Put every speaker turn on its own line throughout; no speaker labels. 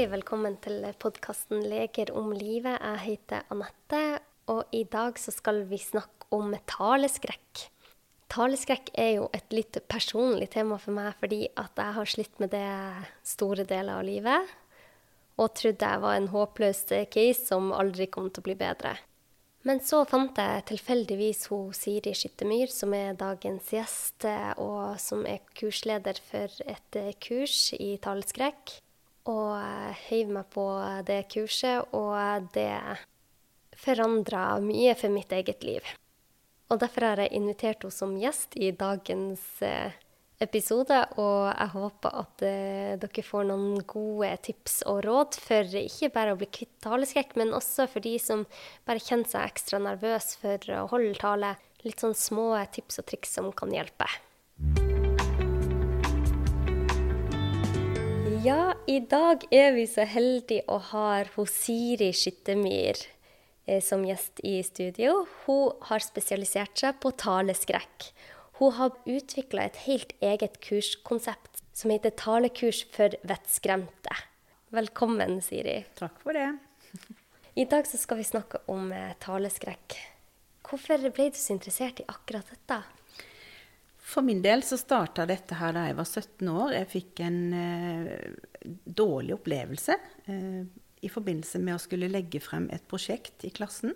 Hjertelig velkommen til podkasten 'Leger om livet'. Jeg heter Anette, og i dag så skal vi snakke om taleskrekk. Taleskrekk er jo et litt personlig tema for meg, fordi at jeg har slitt med det store deler av livet. Og trodde jeg var en håpløs case som aldri kom til å bli bedre. Men så fant jeg tilfeldigvis hun Siri Skyttemyr, som er dagens gjest, og som er kursleder for et kurs i taleskrekk. Og heiv meg på det kurset, og det forandra mye for mitt eget liv. Og derfor har jeg invitert henne som gjest i dagens episode, og jeg håper at uh, dere får noen gode tips og råd for ikke bare å bli kvitt taleskrekk, men også for de som bare kjenner seg ekstra nervøs for å holde tale. Litt sånn små tips og triks som kan hjelpe. Ja, i dag er vi så heldige å ha Siri Skyttemyr eh, som gjest i studio. Hun har spesialisert seg på taleskrekk. Hun har utvikla et helt eget kurskonsept som heter Talekurs for vettskremte. Velkommen, Siri.
Takk for det.
I dag skal vi snakke om eh, taleskrekk. Hvorfor ble du så interessert i akkurat dette?
For min del så starta dette her da jeg var 17 år. Jeg fikk en eh, dårlig opplevelse eh, i forbindelse med å skulle legge frem et prosjekt i klassen.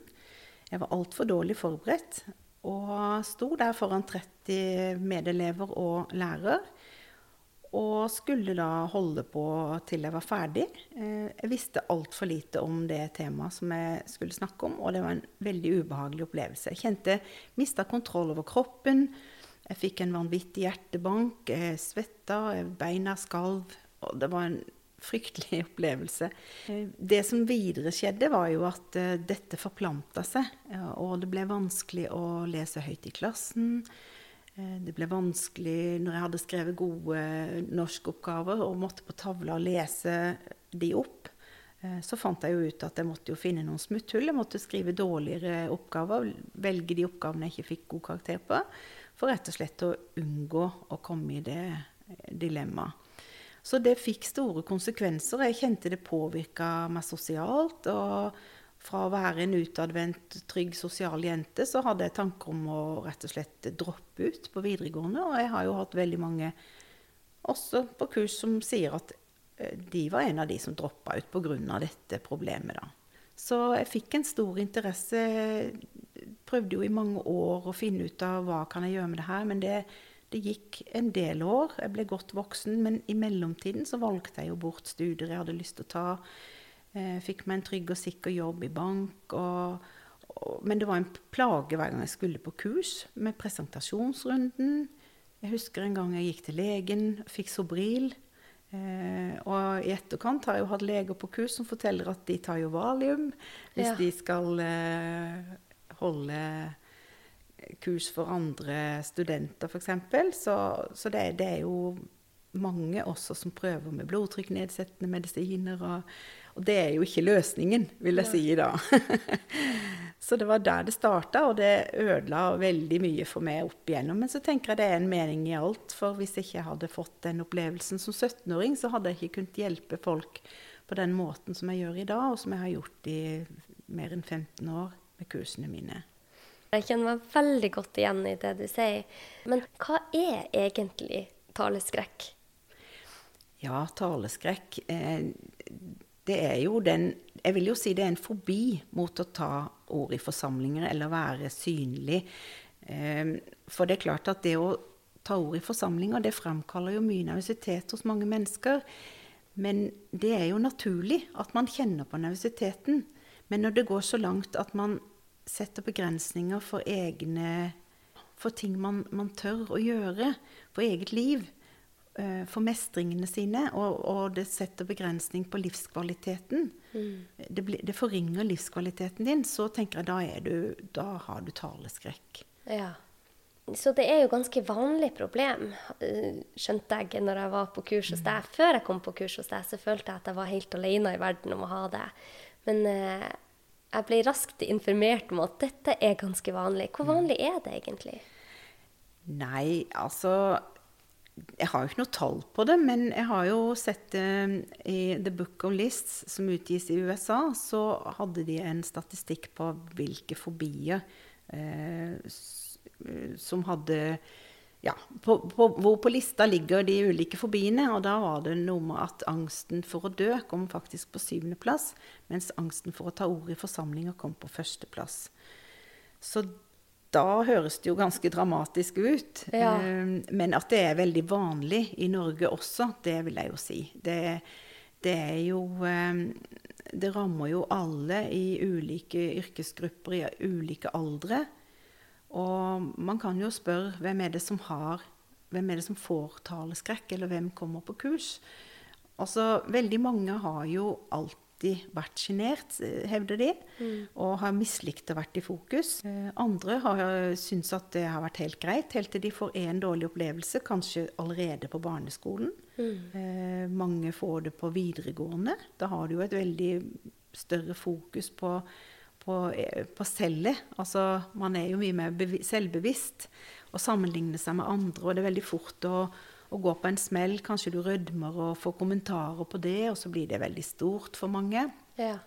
Jeg var altfor dårlig forberedt, og sto der foran 30 medelever og lærer. Og skulle da holde på til jeg var ferdig. Eh, jeg visste altfor lite om det temaet som jeg skulle snakke om, og det var en veldig ubehagelig opplevelse. Jeg kjente mista kontroll over kroppen. Jeg fikk en vanvittig hjertebank. Jeg svetta, beina skalv. Og det var en fryktelig opplevelse. Det som videre skjedde, var jo at uh, dette forplanta seg. Og det ble vanskelig å lese høyt i klassen. Uh, det ble vanskelig når jeg hadde skrevet gode norskoppgaver og måtte på tavla lese de opp. Uh, så fant jeg jo ut at jeg måtte jo finne noen smutthull. Jeg måtte skrive dårligere oppgaver, velge de oppgavene jeg ikke fikk god karakter på, for rett og slett å unngå å komme i det dilemmaet. Så det fikk store konsekvenser. Jeg kjente det påvirka meg sosialt. Og fra å være en utadvendt, trygg, sosial jente, så hadde jeg tanker om å rett og slett droppe ut på videregående. Og jeg har jo hatt veldig mange også på kurs som sier at eh, de var en av de som droppa ut pga. dette problemet. da. Så jeg fikk en stor interesse. Prøvde jo i mange år å finne ut av hva kan jeg gjøre med det her. Men det, det gikk en del år. Jeg ble godt voksen, men i mellomtiden så valgte jeg jo bort studier jeg hadde lyst til å ta. Jeg eh, fikk meg en trygg og sikker jobb i bank. Og, og, men det var en plage hver gang jeg skulle på kurs, med presentasjonsrunden. Jeg husker en gang jeg gikk til legen, fikk Sobril. Eh, og i etterkant har jeg jo hatt leger på kurs som forteller at de tar jo valium hvis ja. de skal eh, holde kurs for andre studenter, f.eks. Så, så det, det, er jo mange også som prøver med blodtrykknedsettende medisiner. Og, og, det er jo ikke løsningen, vil jeg si da. så det var der det starta, og det ødela veldig mye for meg opp igjennom. Men så tenker jeg det er en mening i alt. For hvis jeg ikke hadde fått den opplevelsen som 17-åring, så hadde jeg ikke kunnet hjelpe folk på den måten som jeg gjør i dag, og som jeg har gjort i mer enn 15 år med kursene mine.
Jeg kjenner meg veldig godt igjen i det du sier. Men hva er egentlig taleskrekk?
Ja, taleskrekk eh, Det er jo den Jeg vil jo si det er en fobi mot å ta ord i forsamlinger eller være synlig. Eh, for det er klart at det å ta ord i forsamlinger, det fremkaller jo mye nervøsitet hos mange mennesker. Men det er jo naturlig at man kjenner på nervøsiteten. Men når det går så langt at man setter begrensninger for egne For ting man, man tør å gjøre. For eget liv. Uh, for mestringene sine. Og, og, det setter begrensning på livskvaliteten. Mm. Det, det, forringer livskvaliteten din. Så tenker jeg da, er du, da har du taleskrekk.
Ja. Så det er jo ganske vanlig problem, eh, skjønte jeg når jeg var på kurs hos deg. Mm. Før jeg kom på kurs hos deg, så følte jeg at jeg var helt alene i verden om å ha det. Men uh, jeg ble raskt informert om at dette er ganske vanlig. Hvor vanlig er det egentlig?
Nei, altså jeg har jo ikke noe tall på det, men jeg har jo sett det i The Book of Lists, som utgis i USA, så hadde de en statistikk på hvilke fobier eh, som hadde ja, på, på, hvor på lista ligger de ulike fobiene. Og da var det noe med at angsten for å dø kom faktisk på syvendeplass, mens angsten for å ta ordet i forsamlinger kom på førsteplass. Så da høres det jo ganske dramatisk ut.
Ja.
Eh, men at det er veldig vanlig i Norge også, det vil jeg jo si. Det, det er jo eh, Det rammer jo alle i ulike yrkesgrupper, i ulike aldre. Og man kan jo spørre hvem er det som har Hvem er det som får taleskrekk, eller hvem kommer på kurs? Altså, Veldig mange har jo alltid vært sjenert, eh, hevder de, mm. og har mislikt å vært i fokus. Eh, andre har syntes at det har vært helt greit, helt til de får en dårlig opplevelse, kanskje allerede på barneskolen. Mm. Eh, mange får det på videregående. Da har du jo et veldig større fokus på, på, på cellet. Altså, man er jo mye mer selvbevisst og sammenligner seg med andre, og det er veldig fort å å gå på en smell. Kanskje du rødmer og får kommentarer på det, og så blir det veldig stort for mange.
Ja.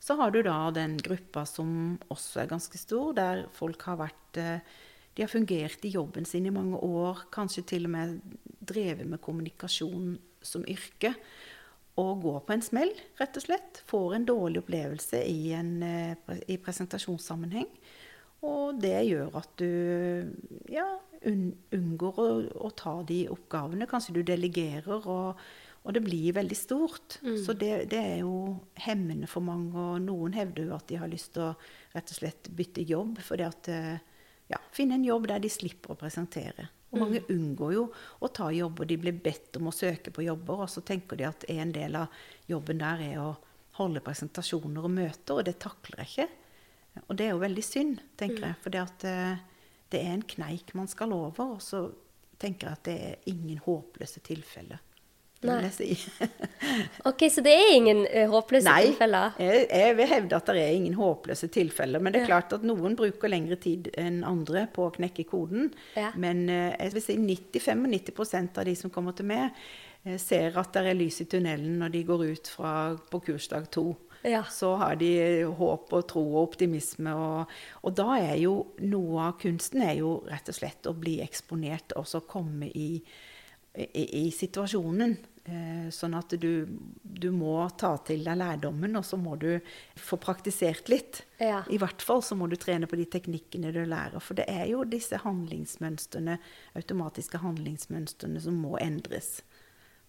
Så har du da den gruppa som også er ganske stor, der folk har vært eh, De har fungert i jobben sin i mange år, kanskje til og med drevet med kommunikasjon som yrke. Og går på en smell, rett og slett. Får en dårlig opplevelse i, en, eh, i presentasjonssammenheng. Og det gjør at du ja, unngår å, å, ta de oppgavene. Kanskje du delegerer, og, og det blir veldig stort. Mm. Så det, det, er jo hemmende for mange. Og noen hevder jo at de har lyst til å rett og slett bytte jobb. For det at ja, finne en jobb der de slipper å presentere. Og mange mm. unngår jo å ta jobber. De blir bedt om å søke på jobber, og så tenker de at en del av jobben der er å holde presentasjoner og møter, og det takler jeg ikke. Og det er jo veldig synd, tenker jeg. For det, eh, det er en kneik man skal over. Og så tenker jeg at det er ingen håpløse tilfeller. Vil jeg si.
ok, Så det er ingen uh, håpløse
Nei,
tilfeller?
Nei, jeg, jeg, vil hevde at det er ingen håpløse tilfeller. Men det er ja. klart at noen bruker lengre tid enn andre på å knekke koden. Ja. Men uh, jeg vil si 90-95 av de som kommer til meg, uh, ser at det er lys i tunnelen når de går ut fra, på kursdag to ja. så har de håp og tro og optimisme. Og, og, da er jo noe av kunsten er jo rett og slett å bli eksponert og så komme i, i, i situasjonen. Eh, sånn at du, du, må ta til deg lærdommen, og så må du få praktisert litt. Ja. I hvert fall så må du trene på de teknikkene du lærer. For det er jo disse handlingsmønstrene, automatiske handlingsmønstrene som må endres.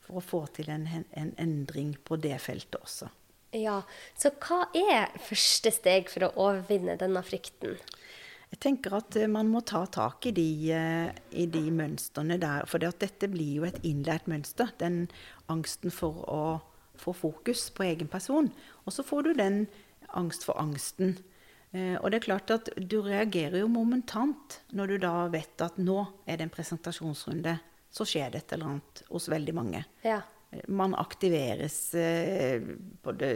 For å få til en, en endring på det feltet også.
Ja, Så hva er første steg for å overvinne denne frykten?
Jeg tenker at eh, man må ta tak i de, eh, i de mønstrene der. For dette blir jo et innlært mønster. Den angsten for å få fokus på egen person. Og så får du den angst for angsten. Eh, og det er klart at du reagerer jo momentant når du da vet at nå er det en presentasjonsrunde. Så skjer det et eller annet hos veldig mange.
Ja
man aktiveres eh, på det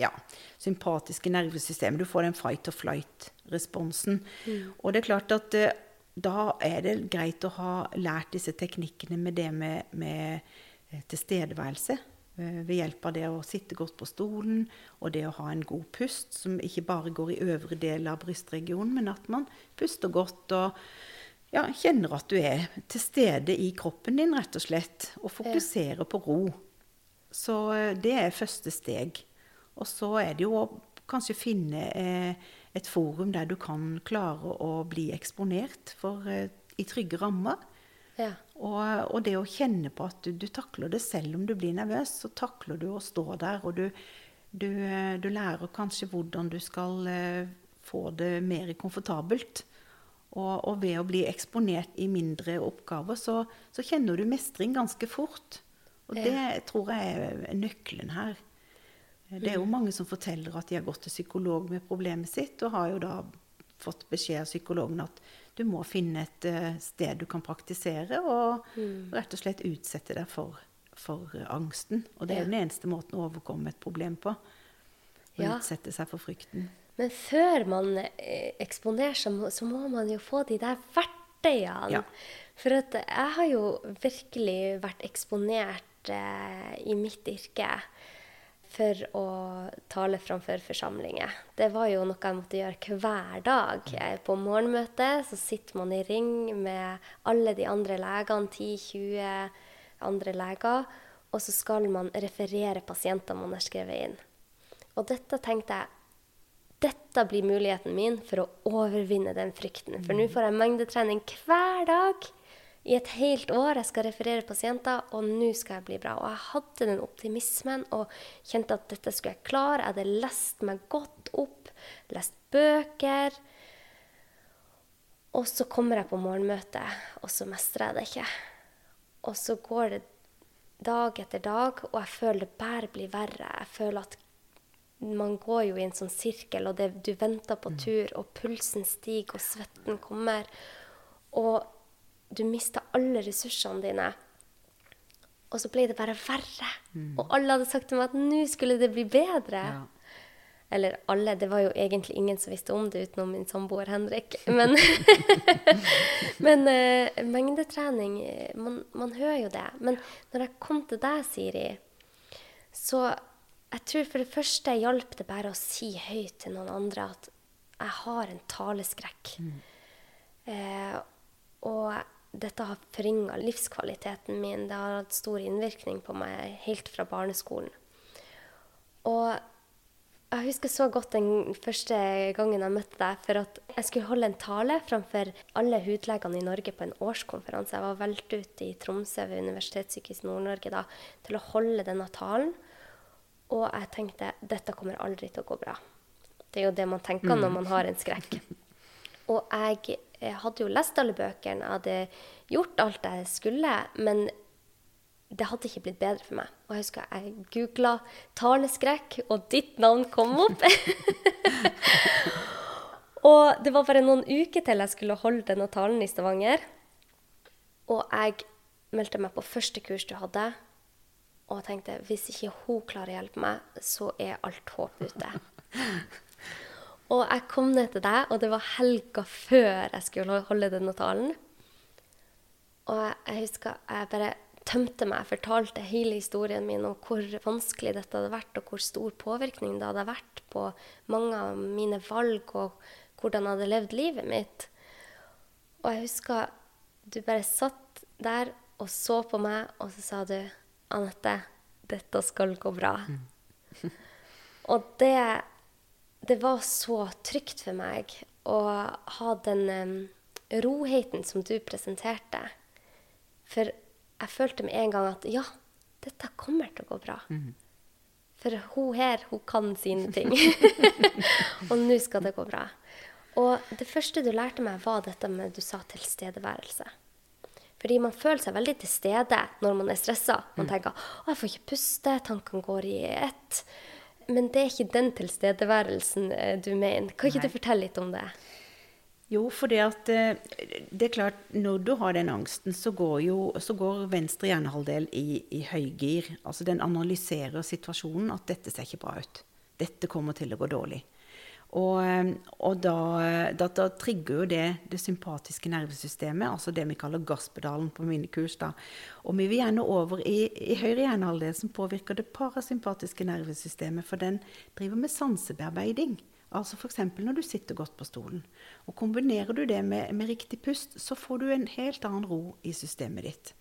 ja, sympatiske nervesystemet. Du får den fight or flight-responsen. Mm. Og det er klart at eh, da er det greit å ha lært disse teknikkene med det med, med eh, tilstedeværelse. Eh, ved hjelp av det å sitte godt på stolen og det å ha en god pust, som ikke bare går i øvre del av brystregionen, men at man puster godt og ja, kjenner at du er til stede i kroppen din, rett og slett. Og fokuserer ja. på ro. Så eh, det er første steg. Og så er det jo å kanskje finne eh, et forum der du kan klare å bli eksponert for, eh, i trygge rammer.
Ja.
Og, og, det å kjenne på at du, du, takler det selv om du blir nervøs, så takler du å stå der. Og du, du, eh, du lærer kanskje hvordan du skal eh, få det mer komfortabelt. Og, og, ved å bli eksponert i mindre oppgaver, så, så kjenner du mestring ganske fort. Og det ja. tror jeg er nøkkelen her. Det er jo mm. mange som forteller at de har gått til psykolog med problemet sitt, og har jo da fått beskjed av psykologen at du må finne et uh, sted du kan praktisere, og mm. rett og slett utsette deg for, for angsten. Og det er jo den eneste måten å overkomme et problem på. Å utsette seg for frykten.
Men før man eh, eksponerer seg, så må man jo få de der verktøyene. Ja. For at jeg har jo virkelig vært eksponert eh, i mitt yrke for å tale framfor forsamlinger. Det var jo noe jeg måtte gjøre hver dag. På morgenmøtet så sitter man i ring med alle de andre legene, 10-20 andre leger, og så skal man referere pasienter man har skrevet inn. Og dette tenkte jeg dette blir muligheten min for å overvinne den frykten. For nå får jeg mengdetrening hver dag i et helt år. Jeg skal referere pasienter, og nå skal jeg bli bra. Og jeg hadde den optimismen og kjente at dette skulle jeg klare. Jeg hadde lest meg godt opp, lest bøker. Og så kommer jeg på morgenmøtet, og så mestrer jeg det ikke. Og så går det dag etter dag, og jeg føler det bare blir verre. Jeg føler at man går jo i en sånn sirkel, og det, du venter på tur, og pulsen stiger, og svetten kommer. Og du mister alle ressursene dine. Og så ble det bare verre. Mm. Og alle hadde sagt til meg at nå skulle det bli bedre. Ja. Eller alle, det var jo egentlig ingen som visste om det utenom min samboer Henrik. Men, men uh, mengdetrening man, man, hører jo det. Men når jeg kom til deg, Siri, så jeg tror for det første hjalp det bare å si høyt til noen andre at jeg har en taleskrekk. Mm. Eh, og dette har forringa livskvaliteten min. Det har hatt stor innvirkning på meg helt fra barneskolen. Og jeg husker så godt den første gangen jeg møtte deg, for at jeg skulle holde en tale framfor alle hudlegene i Norge på en årskonferanse. Jeg var valgt ut i Tromsø ved Universitetssykehuset Nord-Norge da, til å holde denne talen. Og jeg tenkte dette kommer aldri til å gå bra. Det er jo det man tenker mm. når man har en skrekk. Og jeg jeg hadde jo lest alle bøkene, jeg hadde gjort alt jeg skulle, men det hadde ikke blitt bedre for meg. Og jeg husker jeg googla 'taleskrekk', og ditt navn kom opp. og det var bare noen uker til jeg skulle holde denne talen i Stavanger. Og jeg meldte meg på første kurs du hadde, og tenkte hvis ikke hun klarer å hjelpe meg, så er alt håp ute. Og jeg kom ned til deg, og det var helga før jeg skulle holde denne talen. Og jeg husker jeg bare tømte meg, fortalte hele historien min om hvor vanskelig dette hadde vært, og hvor stor påvirkning det hadde vært på mange av mine valg, og hvordan jeg hadde levd livet mitt. Og jeg husker du bare satt der og så på meg, og så sa du, 'Anette, dette skal gå bra'. Mm. og det det var så trygt for meg å ha den um, roheten som du presenterte. For jeg følte med en gang at ja, dette kommer til å gå bra. Mm. For hun her, hun kan sine ting. og nå skal det gå bra. Og det første du lærte meg, var dette med du sa tilstedeværelse. Fordi man føler seg veldig til stede når man er stressa. Man mm. tenker 'Å, jeg får ikke puste', tankene går i ett. Men det er ikke den tilstedeværelsen eh, du mener. Kan ikke Nei. du fortelle litt om det?
Jo, for det at eh, det er klart, når du har den angsten, så går jo så går venstre hjernehalvdel i, i høygir. Altså den analyserer situasjonen, at dette ser ikke bra ut. Dette kommer til å gå dårlig. Og, eh, og da, da, da, trigger jo det det sympatiske nervesystemet, altså det vi kaller gasspedalen på mine kurs. da. Og vi vil gjerne over i, i høyre hjernehalvdel, som påvirker det parasympatiske nervesystemet. For den driver med sansebearbeiding. Altså F.eks. når du sitter godt på stolen. Og Kombinerer du det med, med riktig pust, så får du en helt annen ro i systemet ditt.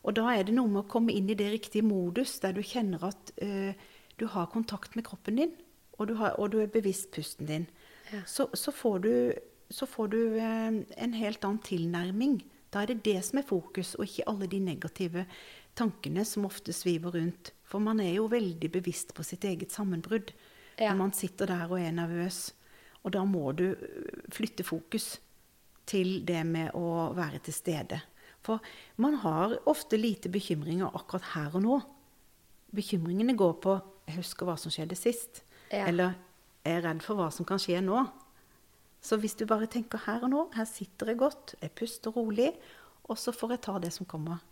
Og da er det noe med å komme inn i det riktige modus, der du kjenner at øh, du har kontakt med kroppen din og du, har, og du er bevisst pusten din, ja. så, så, får du, så, får du, eh, en helt annen tilnærming. Da er det det som er fokus, og ikke alle de negative tankene som ofte sviver rundt. For man er jo veldig bevisst på sitt eget sammenbrudd ja. når man sitter der og er nervøs. Og da må du eh, flytte fokus til det med å være til stede. For man har ofte lite bekymringer akkurat her og nå. Bekymringene går på 'jeg husker hva som skjedde sist'. Ja. Eller er redd for hva som kan skje nå. Så hvis du bare tenker her og nå, her sitter jeg godt, jeg puster rolig, og så får jeg ta det som kommer.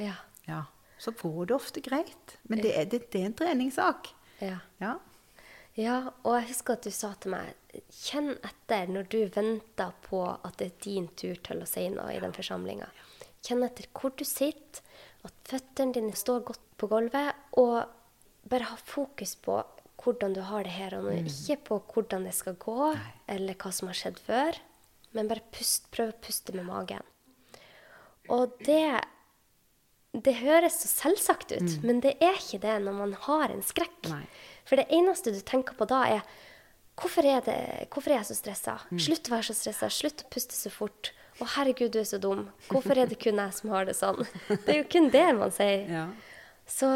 Ja.
ja. Så går det ofte greit. Men det er, det, det er en treningssak.
Ja.
ja.
Ja, og jeg husker at du sa til meg Kjenn etter når du venter på at det er din tur til å si noe i den forsamlinga. Kjenn etter hvor du sitter, at føttene dine står godt på gulvet, og bare ha fokus på hvordan du har det her og nå. Ikke på hvordan det skal gå, eller hva som har skjedd før, men bare pust, prøv å puste med magen. Og det det høres så selvsagt ut, men det er ikke det når man har en skrekk.
Nei.
For det eneste du tenker på da, er hvorfor er, det, hvorfor er jeg så stressa? Slutt å være så stressa. Slutt å puste så fort. Å, herregud, du er så dum. Hvorfor er det kun jeg som har det sånn? Det er jo kun det man sier.
Ja.
Så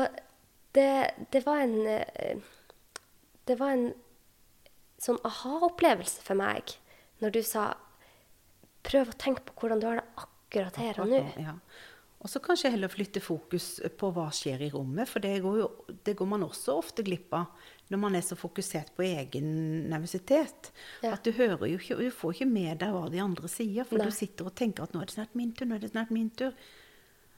det, det var en eh, Det var en sånn aha-opplevelse for meg når du sa prøv å tenke på hvordan du har det akkurat her og nå.
Ja. Og så kanskje heller flytte fokus på hva skjer i rommet, for det går, jo, det går man også ofte glipp av når man er så fokusert på egen nervøsitet.
Ja.
At du hører jo ikke, du får ikke med deg hva de andre sier, for
Nei.
du sitter og tenker at nå er det snart min tur, nå er det snart min tur.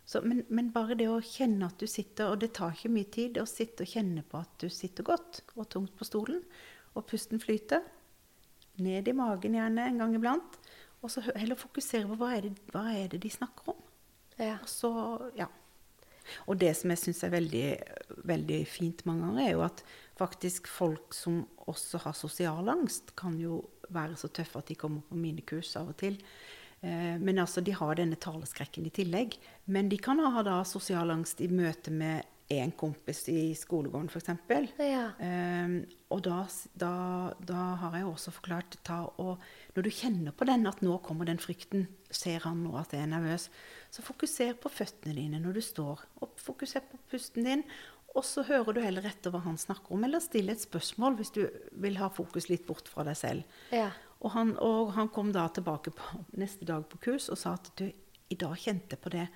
Så, men, men bare det å kjenne at du sitter, og det tar ikke mye tid, å sitte og kjenne på at du sitter godt og tungt på stolen, og pusten flyter, ned i magen gjerne en gang iblant, og så heller fokusere på hva er det, hva er det de snakker om.
Ja.
Og så, ja. Og det som jeg syns er veldig, veldig fint mange ganger, er jo at faktisk folk som også har sosial angst, kan jo være så tøffe at de kommer på mine kurs av og til. Eh, men altså, de har denne taleskrekken i tillegg. Men de kan ha da sosial angst i møte med en kompis i skolegården, f.eks.
Ja.
Um, og da, da, da har jeg også forklart ta og, Når du kjenner på den, at nå kommer den frykten, ser han nå at jeg er nervøs, så fokuser på føttene dine når du står, og fokuser på pusten din. Og så hører du heller etter hva han snakker om, eller still et spørsmål hvis du vil ha fokus litt bort fra deg selv.
Ja.
Og han, og han kom da tilbake på, neste dag på kurs og sa at du, i dag kjente jeg på det.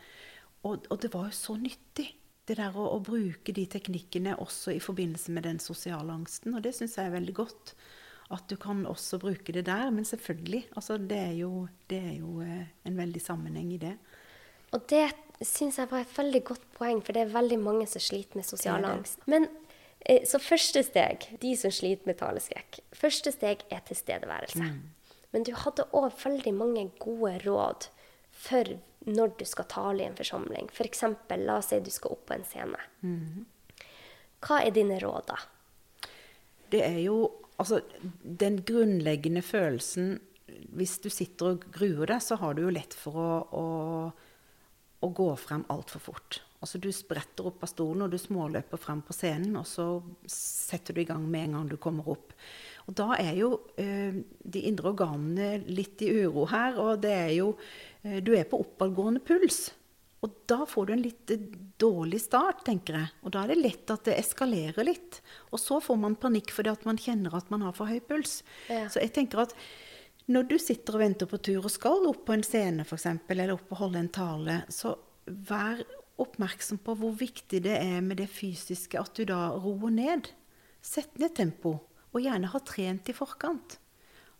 Og, og det var jo så nyttig, det der å, å bruke de teknikkene også i forbindelse med den sosiale angsten. Og det syns jeg er veldig godt. At du kan også bruke det der. Men selvfølgelig, altså det er jo, det er jo eh, en veldig sammenheng i det.
Og det syns jeg var et veldig godt poeng, for det er veldig mange som sliter med sosial angst. Men så første steg, de som sliter med taleskrekk, første steg er tilstedeværelse. Men du hadde òg veldig mange gode råd for når du skal tale i en forsamling. F.eks. la oss si du skal opp på en scene. Hva er dine råd da?
Det er jo altså den grunnleggende følelsen Hvis du sitter og gruer deg, så har du jo lett for å, å, å gå frem altfor fort. Altså Du spretter opp av stolen og du småløper frem på scenen, og så setter du i gang med en gang du kommer opp. Og Da er jo eh, de indre organene litt i uro her, og det er jo eh, Du er på oppadgående puls. Og da får du en litt eh, dårlig start, tenker jeg. Og da er det lett at det eskalerer litt. Og så får man panikk fordi at man kjenner at man har for høy puls.
Ja.
Så jeg tenker at når du sitter og venter på tur og skal opp på en scene f.eks., eller opp og holde en tale, så vær oppmerksom på hvor viktig det er med det fysiske, at du da roer ned. Sett ned tempo, og gjerne ha trent i forkant.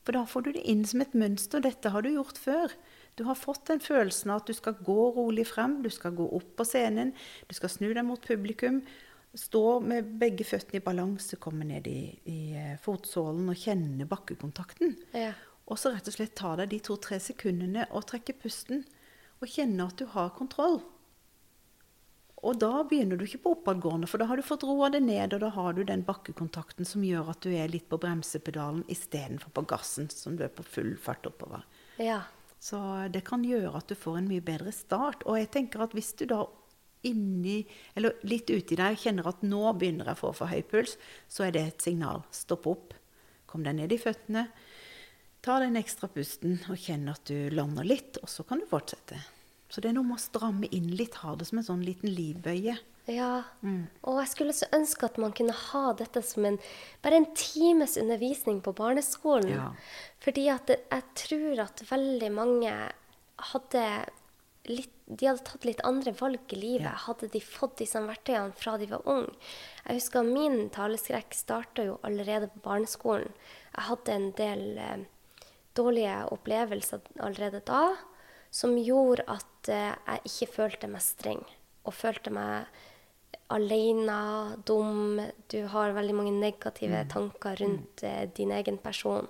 For da får du det inn som et mønster. Dette har du gjort før. Du har fått den følelsen av at du skal gå rolig frem, du skal gå opp på scenen, du skal snu deg mot publikum. Stå med begge føttene i balanse, komme ned i, i eh, fotsålen og kjenne bakkekontakten.
Ja.
Og så rett og slett ta deg de to-tre sekundene og trekke pusten. Og kjenne at du har kontroll. Og da begynner du ikke på oppadgående, for da har du fått roa det ned, og da har du den bakkekontakten som gjør at du er litt på bremsepedalen istedenfor på gassen, som du er på full fart oppover.
ja.
Så det kan gjøre at du får en mye bedre start. Og jeg tenker at hvis du da inni, eller litt uti deg kjenner at nå begynner jeg å få for høy puls, så er det et signal. Stopp opp. Kom deg ned i føttene. Ta den ekstra pusten og kjenn at du lander litt, og så kan du fortsette. Så det er noe med å stramme inn litt, ha det som en sånn liten livbøye.
Ja. Og jeg skulle så ønske at man kunne ha dette som en, bare en times undervisning på barneskolen.
Ja.
Fordi at jeg tror at veldig mange hadde litt, de hadde tatt litt andre valg i livet,
Ja.
hadde de fått disse verktøyene fra de var unge. Jeg husker at min taleskrekk starta jo allerede på barneskolen. Jeg hadde en del eh, dårlige opplevelser allerede da, som gjorde at eh, jeg ikke følte mestring. Og følte meg alene, dum. Du har veldig mange negative tanker rundt eh, din egen person.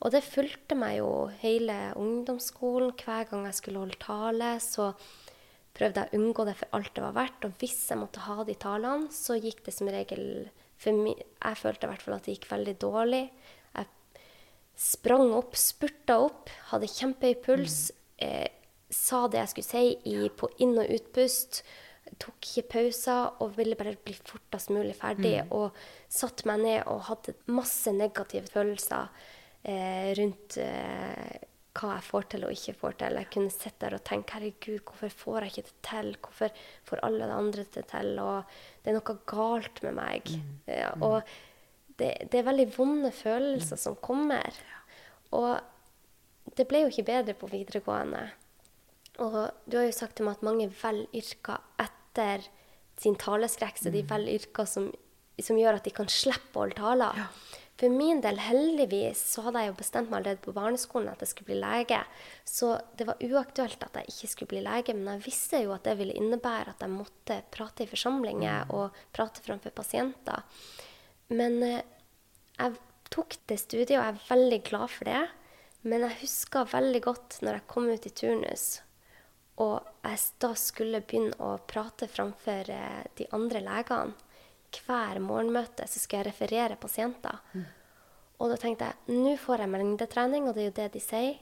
Og det fulgte meg jo hele ungdomsskolen. Hver gang jeg skulle holde tale, så prøvde jeg å unngå det for alt det var verdt. Og hvis jeg måtte ha de talene, så gikk det som regel Jeg følte i hvert fall at det gikk veldig dårlig. Jeg sprang opp, spurta opp, hadde kjempehøy puls. Eh, sa det jeg skulle si i, på inn- og utpust. Tok ikke pauser og ville bare bli fortest mulig ferdig. Og satte meg ned og hadde masse negative følelser eh, rundt eh, hva jeg får til og ikke får til. Jeg kunne sitte der og tenke herregud, hvorfor får jeg ikke det til? Hvorfor får alle de andre det til? Og det er noe galt med meg. Ja, og det, det er veldig vonde følelser som kommer. Og det ble jo ikke bedre på videregående. Og du har jo sagt til meg at mange velger yrker etter sin taleskrekk, så de velger yrker som, som gjør at de kan slippe å holde taler. For min del, heldigvis, så hadde jeg jo bestemt meg allerede på barneskolen at jeg skulle bli lege. Så det var uaktuelt at jeg ikke skulle bli lege, men jeg visste jo at det ville innebære at jeg måtte prate i forsamlinger og prate framfor pasienter. Men eh, jeg tok det studiet, og jeg er veldig glad for det. Men jeg husker veldig godt når jeg kom ut i turnus, og jeg da skulle begynne å prate framfor eh, de andre legene. Hver morgenmøte så skulle jeg referere pasienter. Og da tenkte jeg nå får jeg mengdetrening, og det er jo det de sier.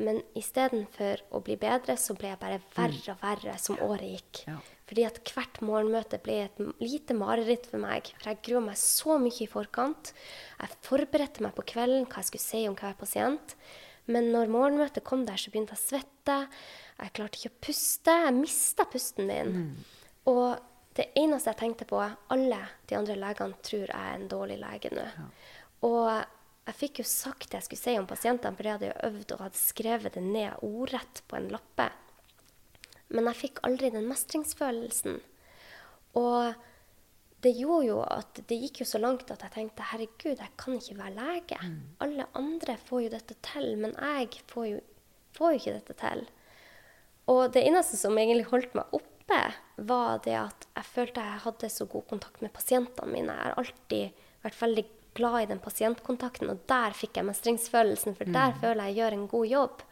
Men istedenfor å bli bedre, så ble jeg bare verre og verre som året gikk.
Ja.
Fordi at hvert morgenmøte ble et lite mareritt for meg. For jeg grua meg så mye i forkant. Jeg forberedte meg på kvelden hva jeg skulle si om hver pasient. Men når morgenmøtet kom der, så begynte jeg å svette. Jeg klarte ikke å puste. Jeg mista pusten min. Og det eneste jeg tenkte på, alle de andre legene tror jeg er en dårlig lege nå. Og jeg fikk jo sagt det jeg skulle si om pasientene, for jeg hadde jo øvd og hadde skrevet det ned ordrett på en lappe. Men jeg fikk aldri den mestringsfølelsen. Og det gjorde jo at det gikk jo så langt at jeg tenkte herregud, jeg kan ikke være lege. Alle andre får jo dette til, men jeg får jo, får jo ikke dette til. Og det eneste som egentlig holdt meg oppe, var det at jeg følte jeg hadde så god kontakt med pasientene mine. Jeg har alltid vært veldig glad i den pasientkontakten, og der fikk jeg mestringsfølelsen, for der føler jeg jeg gjør en god jobb.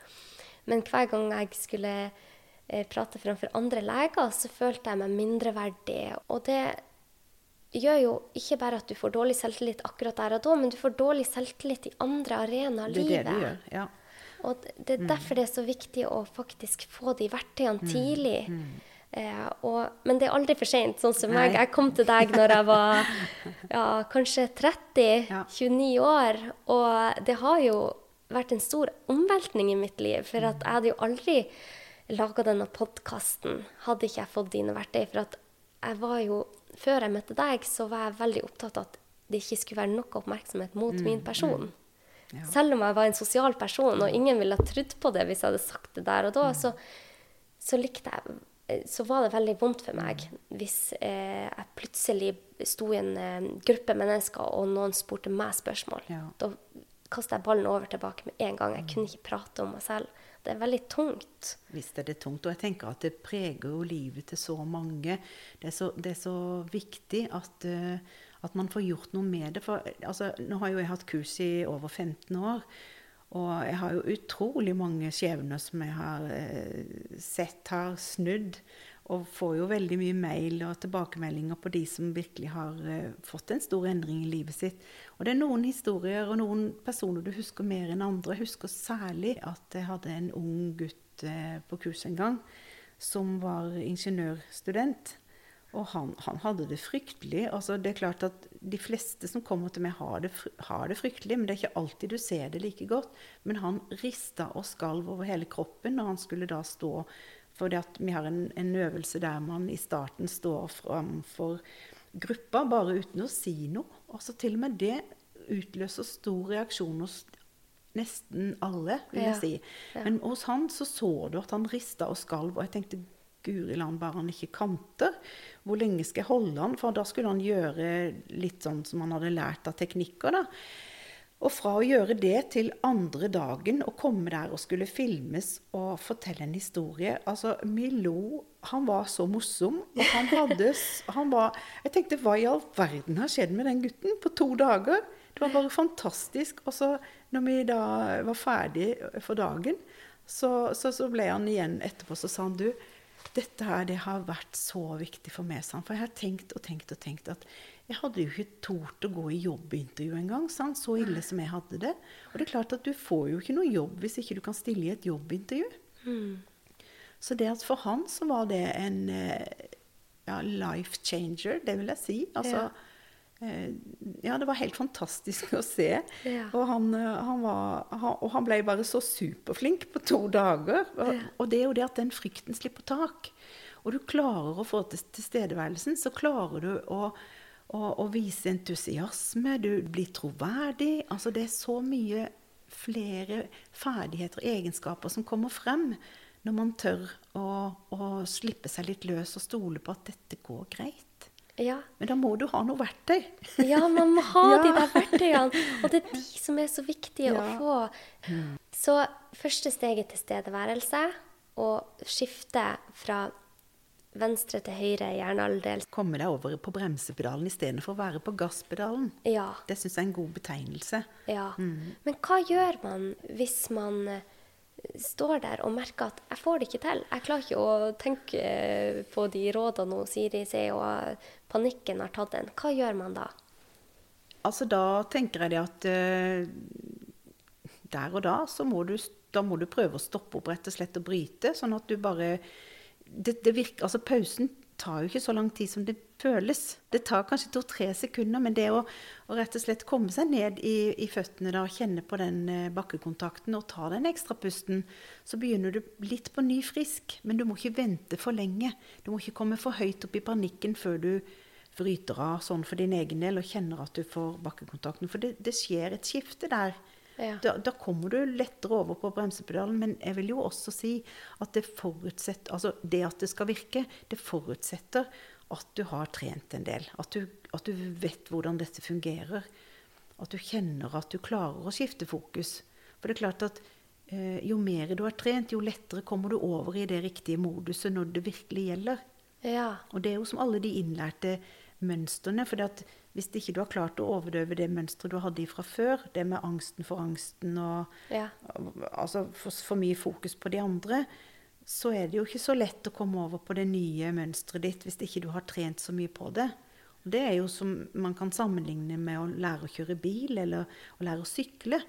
Men hver gang jeg skulle eh, prate framfor andre leger, så følte jeg meg mindreverdig. Og det gjør jo ikke bare at du får dårlig selvtillit akkurat der og da, men du får dårlig selvtillit i andre arenaer av livet.
Det er det du gjør. Ja.
Og det er derfor det er så viktig å faktisk få de verktøyene tidlig. Eh, og, men det er aldri for seint, sånn som meg. Jeg kom til deg når jeg var ja, kanskje 30,
Ja.
29 år. Og det har jo vært en stor omveltning i mitt liv. For jeg hadde jo aldri laga denne podkasten hadde ikke jeg fått dine verktøy. For at jeg var jo, før jeg møtte deg, så var jeg veldig opptatt av at det ikke skulle være noe oppmerksomhet mot min person.
Ja.
Selv om jeg var en sosial person, og ingen ville ha trodd på det hvis jeg hadde sagt det der og da, så, så likte jeg eh, så var det veldig vondt for meg hvis eh, jeg plutselig sto i en eh, gruppe mennesker, og noen spurte meg spørsmål.
Ja.
Da kasta jeg ballen over tilbake med en gang. Jeg kunne ikke prate om meg selv. Det er veldig tungt.
Visst er det tungt. Og jeg tenker at det preger jo livet til så mange. Det er så, det er så viktig at, eh, at man får gjort noe med det. For altså, nå har jo jeg hatt kurs i over 15 år. Og jeg har jo utrolig mange skjebner som jeg har eh, sett har snudd. Og får jo veldig mye mail og tilbakemeldinger på de som virkelig har eh, fått en stor endring i livet sitt. Og det er noen historier og noen personer du husker mer enn andre. Jeg husker særlig at jeg hadde en ung gutt eh, på kurs en gang som var ingeniørstudent. Og han, han hadde det fryktelig. Altså, det er klart at De fleste som kommer til meg, har det, har det fryktelig, men det er ikke alltid du ser det like godt. Men han rista og skalv over hele kroppen når han skulle da stå fordi vi har en, en øvelse der man i starten står framfor gruppa bare uten å si noe. Altså Til og med det utløser stor reaksjon hos nesten alle, vil jeg
Ja,
si. Men hos han så så du at han rista og skalv, og jeg tenkte Guri land, bare han ikke kanter. Hvor lenge skal jeg holde han? For da skulle han gjøre litt sånn som han hadde lært av teknikker, da. Og fra å gjøre det til andre dagen å komme der og skulle filmes og fortelle en historie Altså, vi lo Han var så morsom. Og han hadde han var, Jeg tenkte hva i all verden har skjedd med den gutten på to dager? Det var bare fantastisk. Og så når vi da var ferdig for dagen, så, så, så ble han igjen etterpå, så sa han du dette her det har vært så viktig for meg. For jeg har tenkt og tenkt og tenkt at jeg hadde jo ikke tort å gå i jobbintervju engang. Så ille som jeg hadde det. Og det er klart at du får jo ikke noe jobb hvis ikke du kan stille i et jobbintervju. Mm. Så det at for han så var det en eh, ja, life changer, det vil jeg si. Altså, ja. Eh, ja det var helt fantastisk å se. Ja. Og, han, eh, han var, han, og, han, ble bare så superflink på to dager. Og, og det er jo det at den frykten slipper tak. Og du klarer å få til tilstedeværelsen, så klarer du å å, å vise entusiasme. Du blir troverdig. Altså det er så mye flere ferdigheter og egenskaper som kommer frem når man tør å, å slippe seg litt løs og stole på at dette går greit. Ja. Men da må du ha noe verktøy.
Ja, man må ha ja. de der verktøyene. Og det er de som er så viktige ja. å få. Så første steget til tilstedeværelse. Og skifte fra venstre til høyre hjernehalvdel.
Komme deg over på bremsepedalen istedenfor å være på gasspedalen.
Ja.
Det syns jeg er en god betegnelse.
Ja. Mm. Men hva gjør man hvis man eh, står der og merker at 'jeg får det ikke til'. Jeg klarer ikke å tenke eh, på de rådene Siri sier, og panikken har tatt en. Hva gjør man da?
Altså, da tenker jeg det at uh, der og da så må du, da må du prøve å stoppe opp rett og slett og bryte, sånn at du bare det, det virker, altså Pausen tar jo ikke så lang tid som det føles. Det tar kanskje to-tre sekunder, men det å, å, rett og slett komme seg ned i, i føttene da, kjenne på den eh, bakkekontakten og ta den ekstra pusten, så begynner du litt på ny frisk. Men du må ikke vente for lenge. Du må ikke komme for høyt opp i panikken før du bryter av sånn for din egen del og kjenner at du får bakkekontakten. For det, det skjer et skifte der. Ja. Da, da, kommer du lettere over på bremsepedalen. Men jeg vil jo også si at det forutsetter Altså det at det skal virke, det forutsetter at du har trent en del. At du, at du vet hvordan dette fungerer. At du kjenner at du klarer å skifte fokus. For det er klart at eh, jo mer du har trent, jo lettere kommer du over i det riktige moduset når det virkelig gjelder. Ja. Og det er jo som alle de innlærte mønstrene. For hvis ikke du har klart å overdøve det mønsteret du hadde fra før, det med angsten for angsten og ja. altså for, for, mye fokus på de andre, så er det jo ikke så lett å komme over på det nye mønsteret ditt hvis ikke du har trent så mye på det. Og det er jo som man kan sammenligne med å lære å kjøre bil eller å lære å sykle.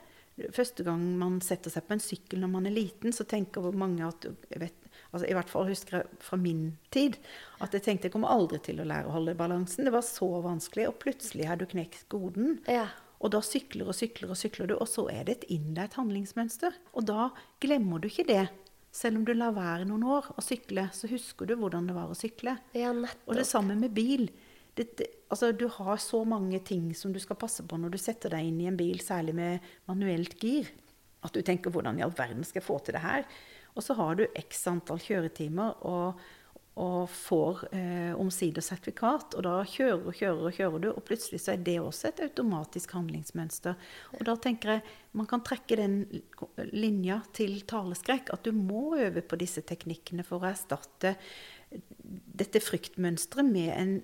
Første gang man setter seg på en sykkel når man er liten, så tenker mange at vet, altså I hvert fall husker jeg fra min tid at jeg tenkte jeg kommer aldri til å lære å holde balansen. Det var så vanskelig, og plutselig har du knekt koden. Ja. Og da sykler og sykler og sykler du, og så er det et innlært handlingsmønster. Og da glemmer du ikke det. Selv om du lar være noen år å sykle, så husker du hvordan det var å sykle.
Ja,
og det samme med bil. Det, det, altså, du har så mange ting som du skal passe på når du setter deg inn i en bil, særlig med manuelt gir, at du tenker 'hvordan i all verden skal jeg få til det her'? Og så har du x antall kjøretimer og, og får eh, omsider sertifikat. Og da kjører og kjører og kjører du, og plutselig så er det også et automatisk handlingsmønster. Og da tenker jeg man kan trekke den linja til taleskrekk. At du må øve på disse teknikkene for å erstatte dette fryktmønsteret med en,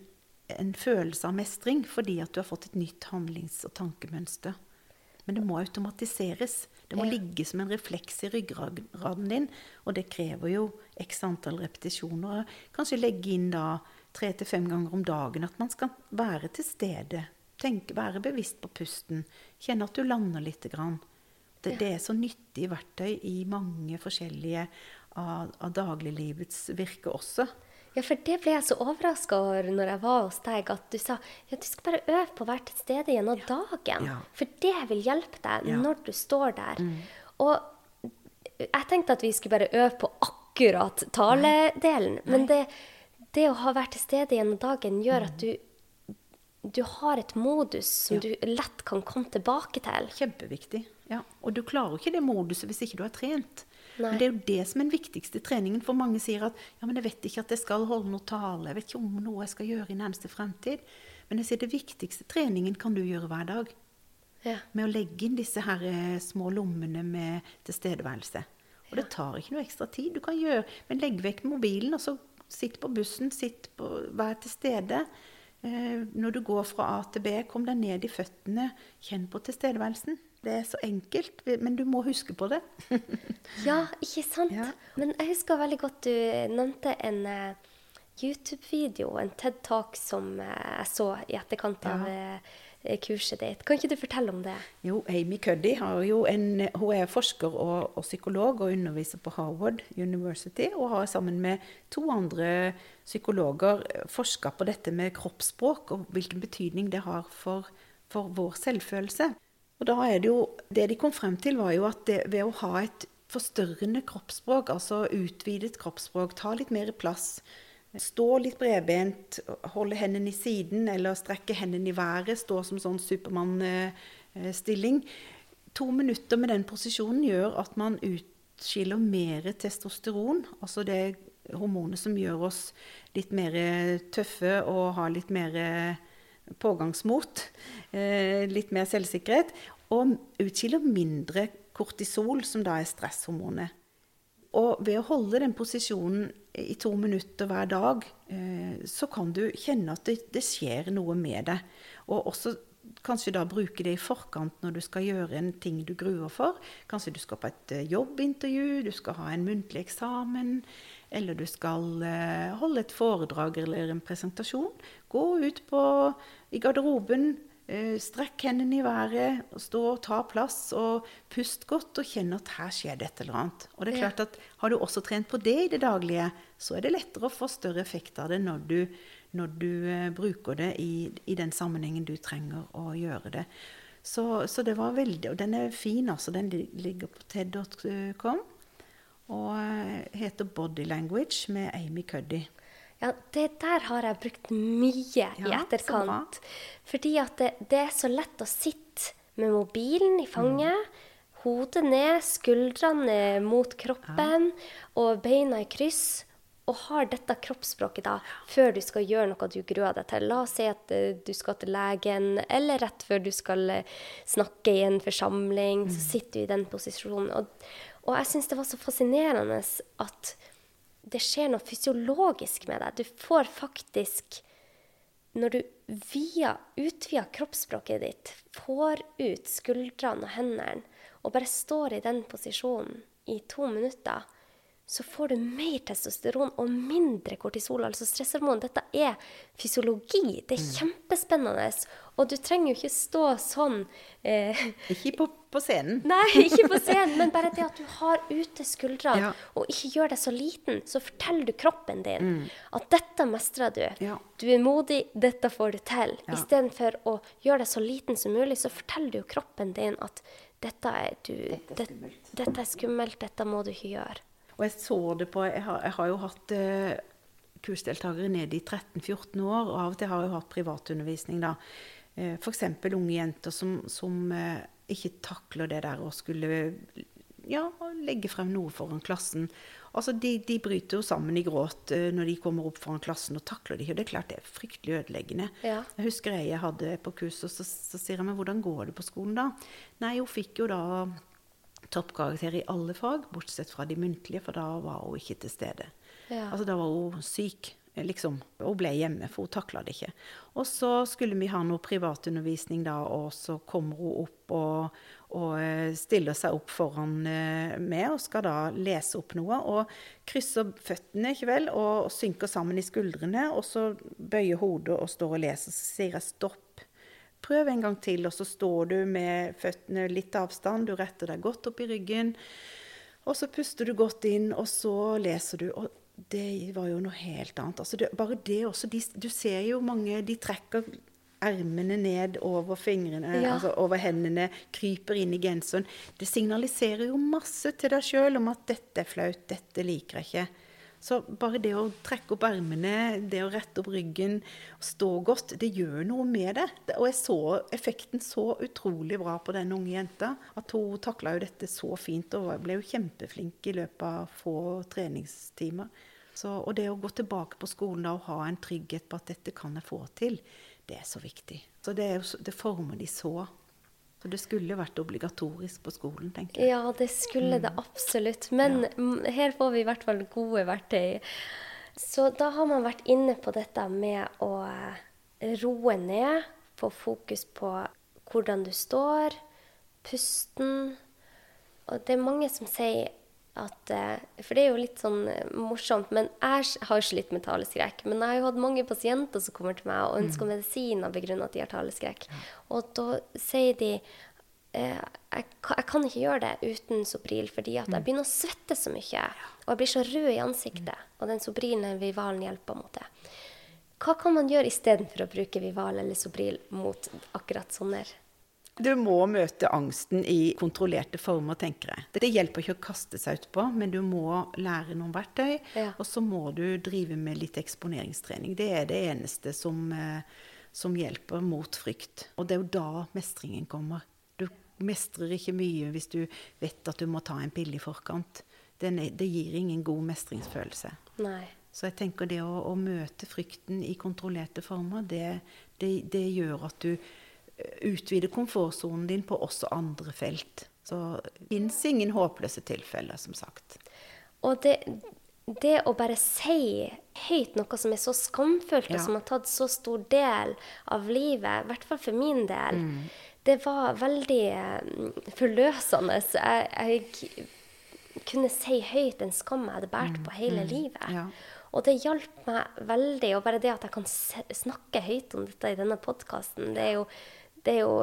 en følelse av mestring fordi at du har fått et nytt handlings- og tankemønster. Men det må automatiseres. Det må ligge som en refleks i ryggraden din. Og det krever jo x antall repetisjoner. Kanskje legge inn da tre til fem ganger om dagen at man skal være til stede. Tenke, være bevisst på pusten. Kjenne at du lander lite grann. Det, det, er så nyttig verktøy i mange forskjellige av, av dagliglivets virke også.
Ja, for det ble jeg så overraska over når jeg var hos deg, at du sa ja, du skal bare øve på å være til stede gjennom ja. dagen. Ja. For det vil hjelpe deg ja. når du står der. Mm. Og jeg tenkte at vi skulle bare øve på akkurat taledelen. Nei. Men det, det, å ha vært til stede gjennom dagen gjør at du, du har et modus som du lett kan komme tilbake til.
Kjempeviktig. Ja. Og du klarer ikke det moduset hvis ikke du har trent. Nei. Men det er jo det som er den viktigste treningen. For mange sier at ja, men jeg vet ikke at jeg skal holde noe tale. Jeg vet ikke om noe jeg skal gjøre i nærmeste fremtid. Men jeg sier det viktigste treningen kan du gjøre hver dag.
Ja.
med å legge inn disse her eh, små lommene med tilstedeværelse. Og det tar ikke noe ekstra tid. Du kan gjøre, Men legg vekk mobilen, og så sitt på bussen, sitt på, vær til stede. Eh, når du går fra A til B, kom deg ned i føttene. Kjenn på tilstedeværelsen. Det er så enkelt, men du må huske på det.
Ja, ikke sant?
Ja.
Men jeg husker veldig godt du nevnte en uh, YouTube-video, en TED-talk som uh, jeg så i etterkant av eh, kurset ditt. Kan ikke du fortelle om det?
Jo, Amy Cuddy har jo en, hun er forsker og, og psykolog og underviser på Harvard University. Og har sammen med to andre psykologer forska på dette med kroppsspråk og hvilken betydning det har for, for vår selvfølelse. Og da er det jo, det de kom frem til, var jo at det, ved å ha et forstørrende kroppsspråk, altså utvidet kroppsspråk, ta litt mer plass, stå litt bredbent, holde hendene i siden eller strekke hendene i været, stå som sånn Supermann-stilling. To minutter med den posisjonen gjør at man utskiller mer testosteron, altså det hormonet som gjør oss litt mer tøffe og har litt mer pågangsmot, eh, litt mer selvsikkerhet, og utskiller mindre kortisol, som da er stresshormonet. Og ved å holde den posisjonen i to minutter hver dag, eh, så kan du kjenne at det, det skjer noe med deg. Og også kanskje da bruke det i forkant når du skal gjøre en ting du gruer for. Kanskje du skal på et eh, jobbintervju, du skal ha en muntlig eksamen, eller du skal holde et foredrag eller en presentasjon. Gå ut på, i garderoben, eh, strekk hendene i været, stå og ta plass, og pust godt og kjenn at her skjer det et eller annet. Og det er klart at har du også trent på det i det daglige, så er det lettere å få større effekt av det når du, når du eh, bruker det i, i den sammenhengen du trenger å gjøre det. Så, så det var veldig Og den er fin, altså. Den ligger på ted.com. Og eh, heter Body Language med Amy Cuddy.
Ja, det der har jeg brukt mye i
Ja, i
etterkant. Fordi at det, det er så lett å sitte med mobilen i fanget, hodet ned, skuldrene mot kroppen og beina i kryss. Og har dette kroppsspråket da, før du skal gjøre noe du gruer deg til. La oss si at eh, du skal til legen, eller rett før du skal eh, snakke i en forsamling. Så sitter du i den posisjonen. Og, og jeg syns det var så fascinerende at det skjer noe fysiologisk med deg. Du får faktisk Når du via, utvider kroppsspråket ditt, får ut skuldrene og hendene, og bare står i den posisjonen i to minutter, så får du mer testosteron og mindre kortisol, altså stresshormon. Dette er fysiologi. Det er kjempespennende. Og du trenger jo ikke stå sånn eh,
Ikke på, på scenen.
Nei, ikke på scenen, men bare det at du har ute skuldrene,
Ja.
og ikke gjør deg så liten, så forteller du kroppen din at dette mestrer du.
Mm. Ja.
Du er modig, dette får du til.
Ja.
Istedenfor å gjøre deg så liten som mulig, så forteller du jo kroppen din at dette er, du,
Dette er
det- dette er skummelt, dette må du ikke gjøre.
Og jeg så det på Jeg har, jeg har jo hatt eh, kursdeltakere nede i 13-14 år, og av og til har jeg hatt privatundervisning, da. Eh, F.eks. unge jenter som, som eh, ikke takler det der å skulle ja, legge frem noe foran klassen. Altså, de, de bryter jo sammen i gråt eh, når de kommer opp foran klassen og takler det ikke. Og det er klart det er fryktelig ødeleggende.
Ja.
Jeg husker jeg hadde på kurs, og så, så sier jeg meg hvordan går det på skolen da? Nei, hun fikk jo da toppkarakter i alle fag, bortsett fra de muntlige, for da var hun ikke til stede.
Ja.
Altså da var hun syk, liksom. Hun ble hjemme, for hun takla det ikke. Og så skulle vi ha noe privatundervisning da, og så kommer hun opp og, og eh, stiller seg opp foran eh, meg og skal da lese opp noe. Og krysser føttene, ikke vel, og synker sammen i skuldrene, og så bøyer hodet og står og leser. Så sier jeg stopp. Prøv en gang til, og så står du med føttene litt avstand. Du retter deg godt opp i ryggen. Og så puster du godt inn, og så leser du. Og det var jo noe helt annet. Altså det, bare det også. De, du ser jo mange De trekker ermene ned over fingrene,
Ja.
altså over hendene, kryper inn i genseren. Det signaliserer jo masse til deg sjøl om at 'dette er flaut, dette liker jeg ikke'. Så bare det å trekke opp ermene, det å rette opp ryggen, stå godt, det gjør noe med det. Og jeg så effekten så utrolig bra på den unge jenta. At hun takla jo dette så fint og ble jo kjempeflink i løpet av få treningstimer. Så, og det å gå tilbake på skolen da og ha en trygghet på at dette kan jeg få til, det er så viktig. Så det, er det former de så. Så det skulle vært obligatorisk på skolen, tenker jeg.
Ja, det skulle det absolutt. Men ja. her får vi i hvert fall gode verktøy. Så da har man vært inne på dette med å eh, roe ned, få fokus på hvordan du står, pusten. Og det er mange som sier at eh, For det er jo litt sånn eh, morsomt, men jeg har slitt med taleskrekk. Men jeg har jo hatt mange pasienter som kommer til meg og ønsker mm. medisiner begrunnet at de har taleskrekk. Og da sier de eh, jeg, jeg, kan ikke gjøre det uten Sobril, fordi at jeg mm. begynner å svette så mye. Og jeg blir så rød i ansiktet. Mm. Og den Sobrilen Vivalen hjelper mot det. Hva kan man gjøre istedenfor å bruke Vival eller Sobril mot akkurat sånne
du må møte angsten i kontrollerte former, tenker jeg. Det hjelper ikke å kaste seg utpå, men du må lære noen verktøy. Ja. Og så må du drive med litt eksponeringstrening. Det er det eneste som, eh, som hjelper mot frykt. Og det er jo da mestringen kommer. Du mestrer ikke mye hvis du vet at du må ta en pille i forkant. Det, det gir ingen god mestringsfølelse.
Nei.
Så jeg tenker det å, å møte frykten i kontrollerte former, det, det, det gjør at du utvide komfortsonen din på også andre felt. Så det fins ingen håpløse tilfeller, som sagt.
Og det, det, å bare si høyt noe som er så skamfullt, ja. og som har tatt så stor del av livet, i hvert fall for min del, mm. det var veldig mm, forløsende. Jeg, jeg kunne si høyt en skam jeg hadde båret på hele mm. livet. Ja. Og det hjalp meg veldig. Og bare det at jeg kan snakke høyt om dette i denne podkasten, det er jo det er jo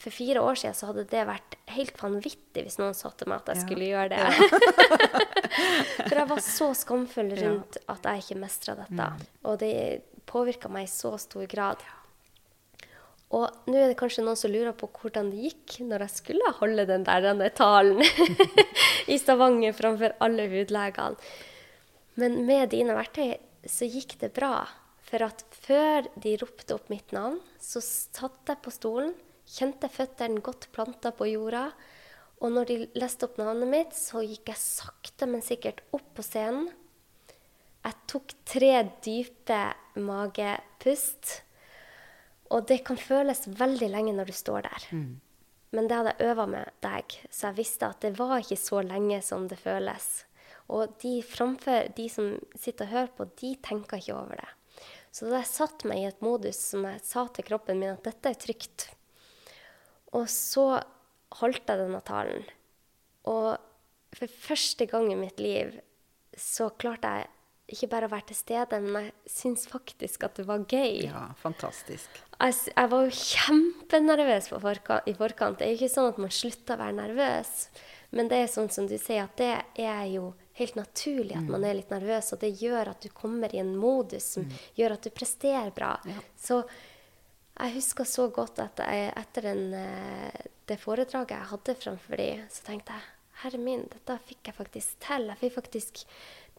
for fire år siden så hadde det vært helt vanvittig hvis noen sa til meg at jeg ja. skulle gjøre det. For jeg var så skamfull rundt ja. at jeg ikke mestra dette. Mm. Og det påvirka meg i så stor grad. Og nå er det kanskje noen som lurer på hvordan det gikk når jeg skulle holde den der denne talen i Stavanger framfor alle hudlegene. Men med dine verktøy så gikk det bra. For at før de ropte opp mitt navn, så satt jeg på stolen, kjente føttene godt planta på jorda. Og når de leste opp navnet mitt, så gikk jeg sakte, men sikkert opp på scenen. Jeg tok tre dype magepust. Og det kan føles veldig lenge når du står der. Mm. Men det hadde jeg øva med deg, så jeg visste at det var ikke så lenge som det føles. Og de framfor, de som sitter og hører på, de tenker ikke over det. Så da jeg satte meg i et modus som jeg sa til kroppen min at dette er trygt, og så holdt jeg denne talen. Og for første gang i mitt liv så klarte jeg ikke bare å være til stede, men jeg syns faktisk at det var gøy.
Ja, fantastisk.
Jeg, jeg var jo kjempenervøs forkant, i forkant. Det er jo ikke sånn at man slutter å være nervøs. Men det er sånn som du sier, at det er jo helt naturlig at man mm. er litt nervøs, og det gjør at du kommer i en modus som mm. gjør at du presterer bra. Ja. Så jeg husker så godt at jeg, etter den, eh, det foredraget jeg hadde framfor dem, så tenkte jeg Herre min, dette fikk jeg faktisk til. Jeg fikk faktisk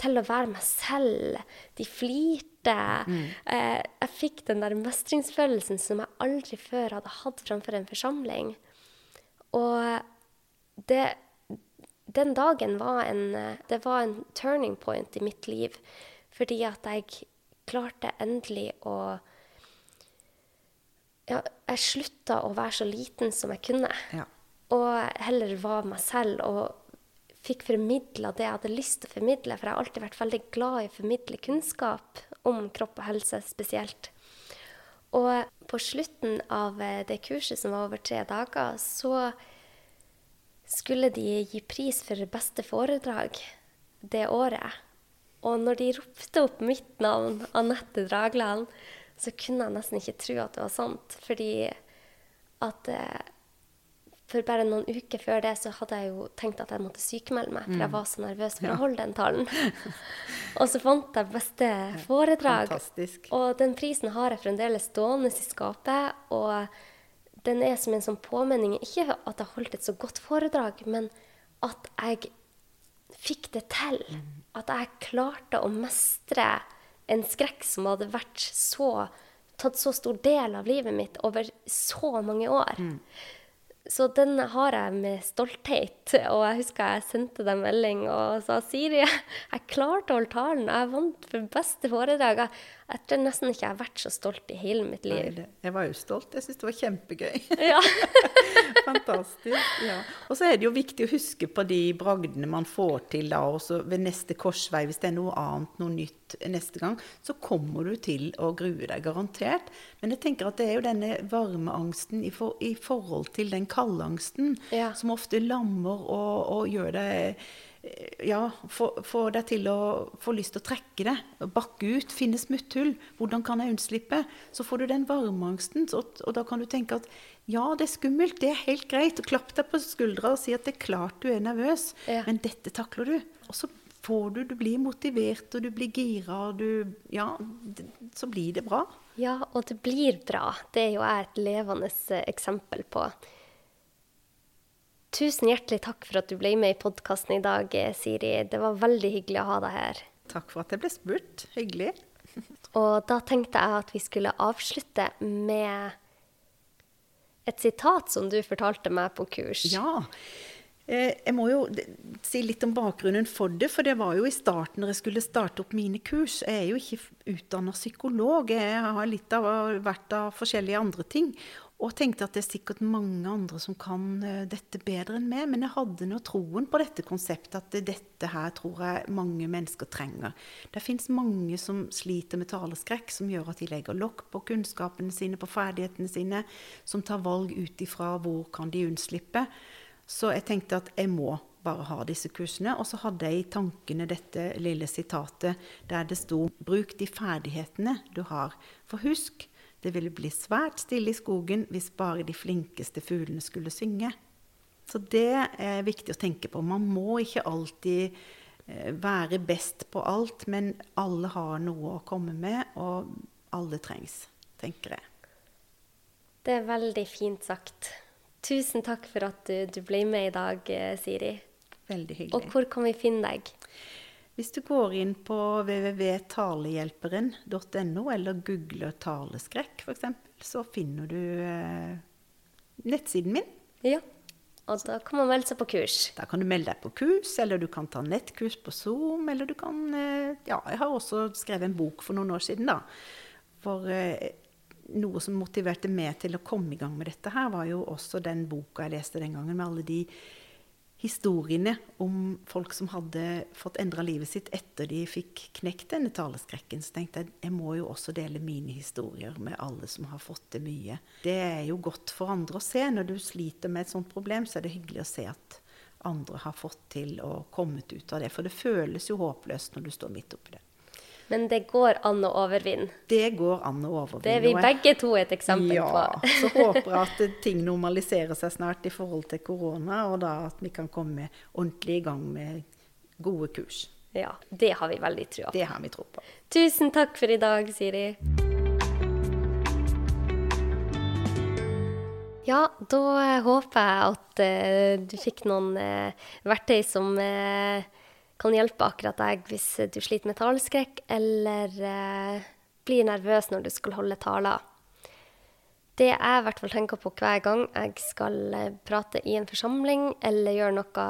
til å være meg selv. De flirte. Mm. Eh, jeg fikk den der mestringsfølelsen som jeg aldri før hadde hatt framfor en forsamling. Og det den dagen var en, det var en turning point i mitt liv. Fordi at jeg klarte endelig å ja, Jeg slutta å være så liten som jeg kunne. Ja. Og heller var meg selv og fikk formidla det jeg hadde lyst til å formidle. For jeg har alltid vært veldig glad i å formidle kunnskap om kropp og helse spesielt. Og på slutten av det kurset, som var over tre dager, så skulle de gi pris for beste foredrag det året. Og når de ropte opp mitt navn, Anette Dragland, så kunne jeg nesten ikke tro at det var sant. Fordi at eh, for bare noen uker før det så hadde jeg jo tenkt at jeg måtte sykemelde meg, for jeg mm. var så nervøs for å holde den talen. og så fant jeg beste foredrag.
Fantastisk.
Og den prisen har jeg fremdeles stående i skapet. og den er som en sånn påminning. Ikke at jeg holdt et så godt foredrag, men at jeg fikk det til. At jeg klarte å mestre en skrekk som hadde vært så, tatt så stor del av livet mitt over så mange år. Mm. Så den har jeg med stolthet. Og jeg husker jeg sendte deg melding og sa Siri, jeg klarte å holde talen. Jeg vant for beste foredrag. Jeg, Jeg tror nesten ikke jeg har vært så stolt i hele mitt liv.
Nei, jeg var jo stolt. Jeg syns det var kjempegøy.
Ja.
Fantastisk. ja. Og så er det jo viktig å huske på de bragdene man får til da, også ved neste korsvei. Hvis det er noe annet, noe nytt neste gang, så kommer du til å grue deg, garantert. Men jeg tenker at det er jo denne varmeangsten i, for, i forhold til den kaldangsten
Ja.
som ofte lammer og, og gjør deg ja, få, få deg til å få lyst til å trekke det, bakke ut, finne smutthull. Hvordan kan jeg unnslippe? Så får du den varmeangsten, og, og da kan du tenke at ja, det er skummelt, det er helt greit. og Klapp deg på skuldra og si at det er klart du er nervøs,
Ja.
men dette takler du. Og så får du, du blir motivert, og du blir gira, og du Ja, det, så blir det bra.
ja, og det blir bra. Det er jo jeg et levende eh, eksempel på. Tusen hjertelig takk for at du ble med i podkasten i dag, eh, Siri. Det var veldig hyggelig å ha deg her.
Takk for at jeg ble spurt. Hyggelig.
Og da tenkte jeg at vi skulle avslutte med et sitat som du fortalte meg på kurs.
Ja. Eh, Jeg må jo si litt om bakgrunnen for det, for det var jo i starten når jeg skulle starte opp mine kurs. Jeg er jo ikke utdanna psykolog, jeg har litt av vært av forskjellige andre ting. Og tenkte at det er sikkert mange andre som kan eh, dette bedre enn meg. Men jeg hadde nå troen på dette konseptet, at dette her tror jeg mange mennesker trenger. Det fins mange som sliter med taleskrekk, som gjør at de legger lokk på kunnskapene sine, på ferdighetene sine, som tar valg ut ifra hvor kan de unnslippe. Så jeg tenkte at jeg må bare ha disse kursene. Og så hadde jeg i tankene dette lille sitatet der det sto 'Bruk de ferdighetene du har'. For husk, det ville bli svært stille i skogen hvis bare de flinkeste fuglene skulle synge. Så det er viktig å tenke på. Man må ikke alltid eh, være best på alt, men alle har noe å komme med, og alle trengs, tenker jeg.
Det er veldig fint sagt. Tusen takk for at du, du ble med i dag, eh, Siri.
Veldig hyggelig.
Og hvor kan vi finne deg?
Hvis du går inn på www.talehjelperen.no, eller googler taleskrekk f.eks., så finner du eh, nettsiden min.
Ja. Og da kan man melde seg på kurs.
Da kan du melde deg på kurs, eller du kan ta nettkurs på Zoom, eller du kan eh, Ja, jeg har også skrevet en bok for noen år siden, da. For eh, noe som motiverte meg til å komme i gang med dette her, var jo også den boka jeg leste den gangen, med alle de historiene om folk som hadde fått endra livet sitt etter de fikk knekt denne taleskrekken. Så tenkte jeg jeg må jo også dele mine historier med alle som har fått det mye. Det er jo godt for andre å se. Når du sliter med et sånt problem, så er det hyggelig å se at andre har fått til og kommet ut av det. For det føles jo håpløst når du står midt oppi det.
Men det går an å overvinne.
Det går an å overvinne.
Det er vi begge to et eksempel
ja,
på.
så håper jeg at ting normaliserer seg snart i forhold til korona, og da at vi kan komme ordentlig i gang med gode kurs.
Ja, det har vi veldig trua på.
Det har vi tro på.
Tusen takk for i dag, Siri. Ja, da håper jeg at uh, du fikk noen uh, verktøy som eh, kan hjelpe akkurat deg hvis du sliter med taleskrekk eller eh, blir nervøs når du skal holde taler. Det jeg i hvert fall tenker på hver gang jeg skal eh, prate i en forsamling eller gjøre noe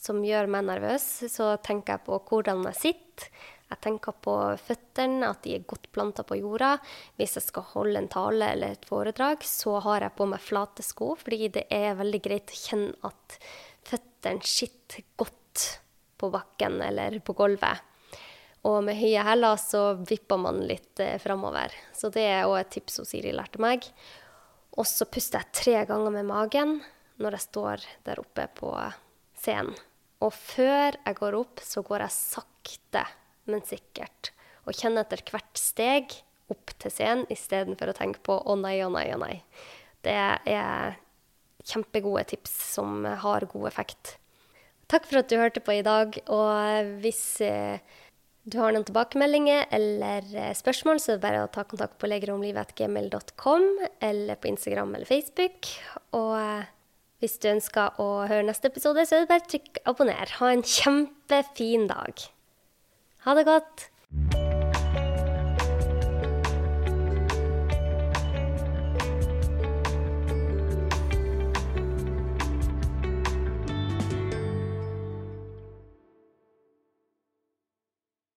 som gjør meg nervøs, så tenker jeg på hvordan jeg sitter. Jeg tenker på føttene, at de er godt planta på jorda. Hvis jeg skal holde en tale eller et foredrag, så har jeg på meg flate sko, fordi det er veldig greit å kjenne at føttene sitter godt på bakken eller på gulvet. Og med høye hæler så vipper man litt eh, framover. Så det er òg et tips Siri lærte meg. Og så puster jeg tre ganger med magen når jeg står der oppe på scenen. Og før jeg går opp, så går jeg sakte, men sikkert. Og kjenner etter hvert steg opp til scenen istedenfor å tenke på 'å nei, å nei, å nei'. Det er kjempegode tips som har god effekt. Takk for at du hørte på i dag. Og hvis eh, du har noen tilbakemeldinger eller eh, spørsmål, så er det bare å ta kontakt på legeromlivet.gmail.com eller på Instagram eller Facebook. Og eh, hvis du ønsker å høre neste episode, så er det bare å trykke abonner. Ha en kjempefin dag. Ha det godt.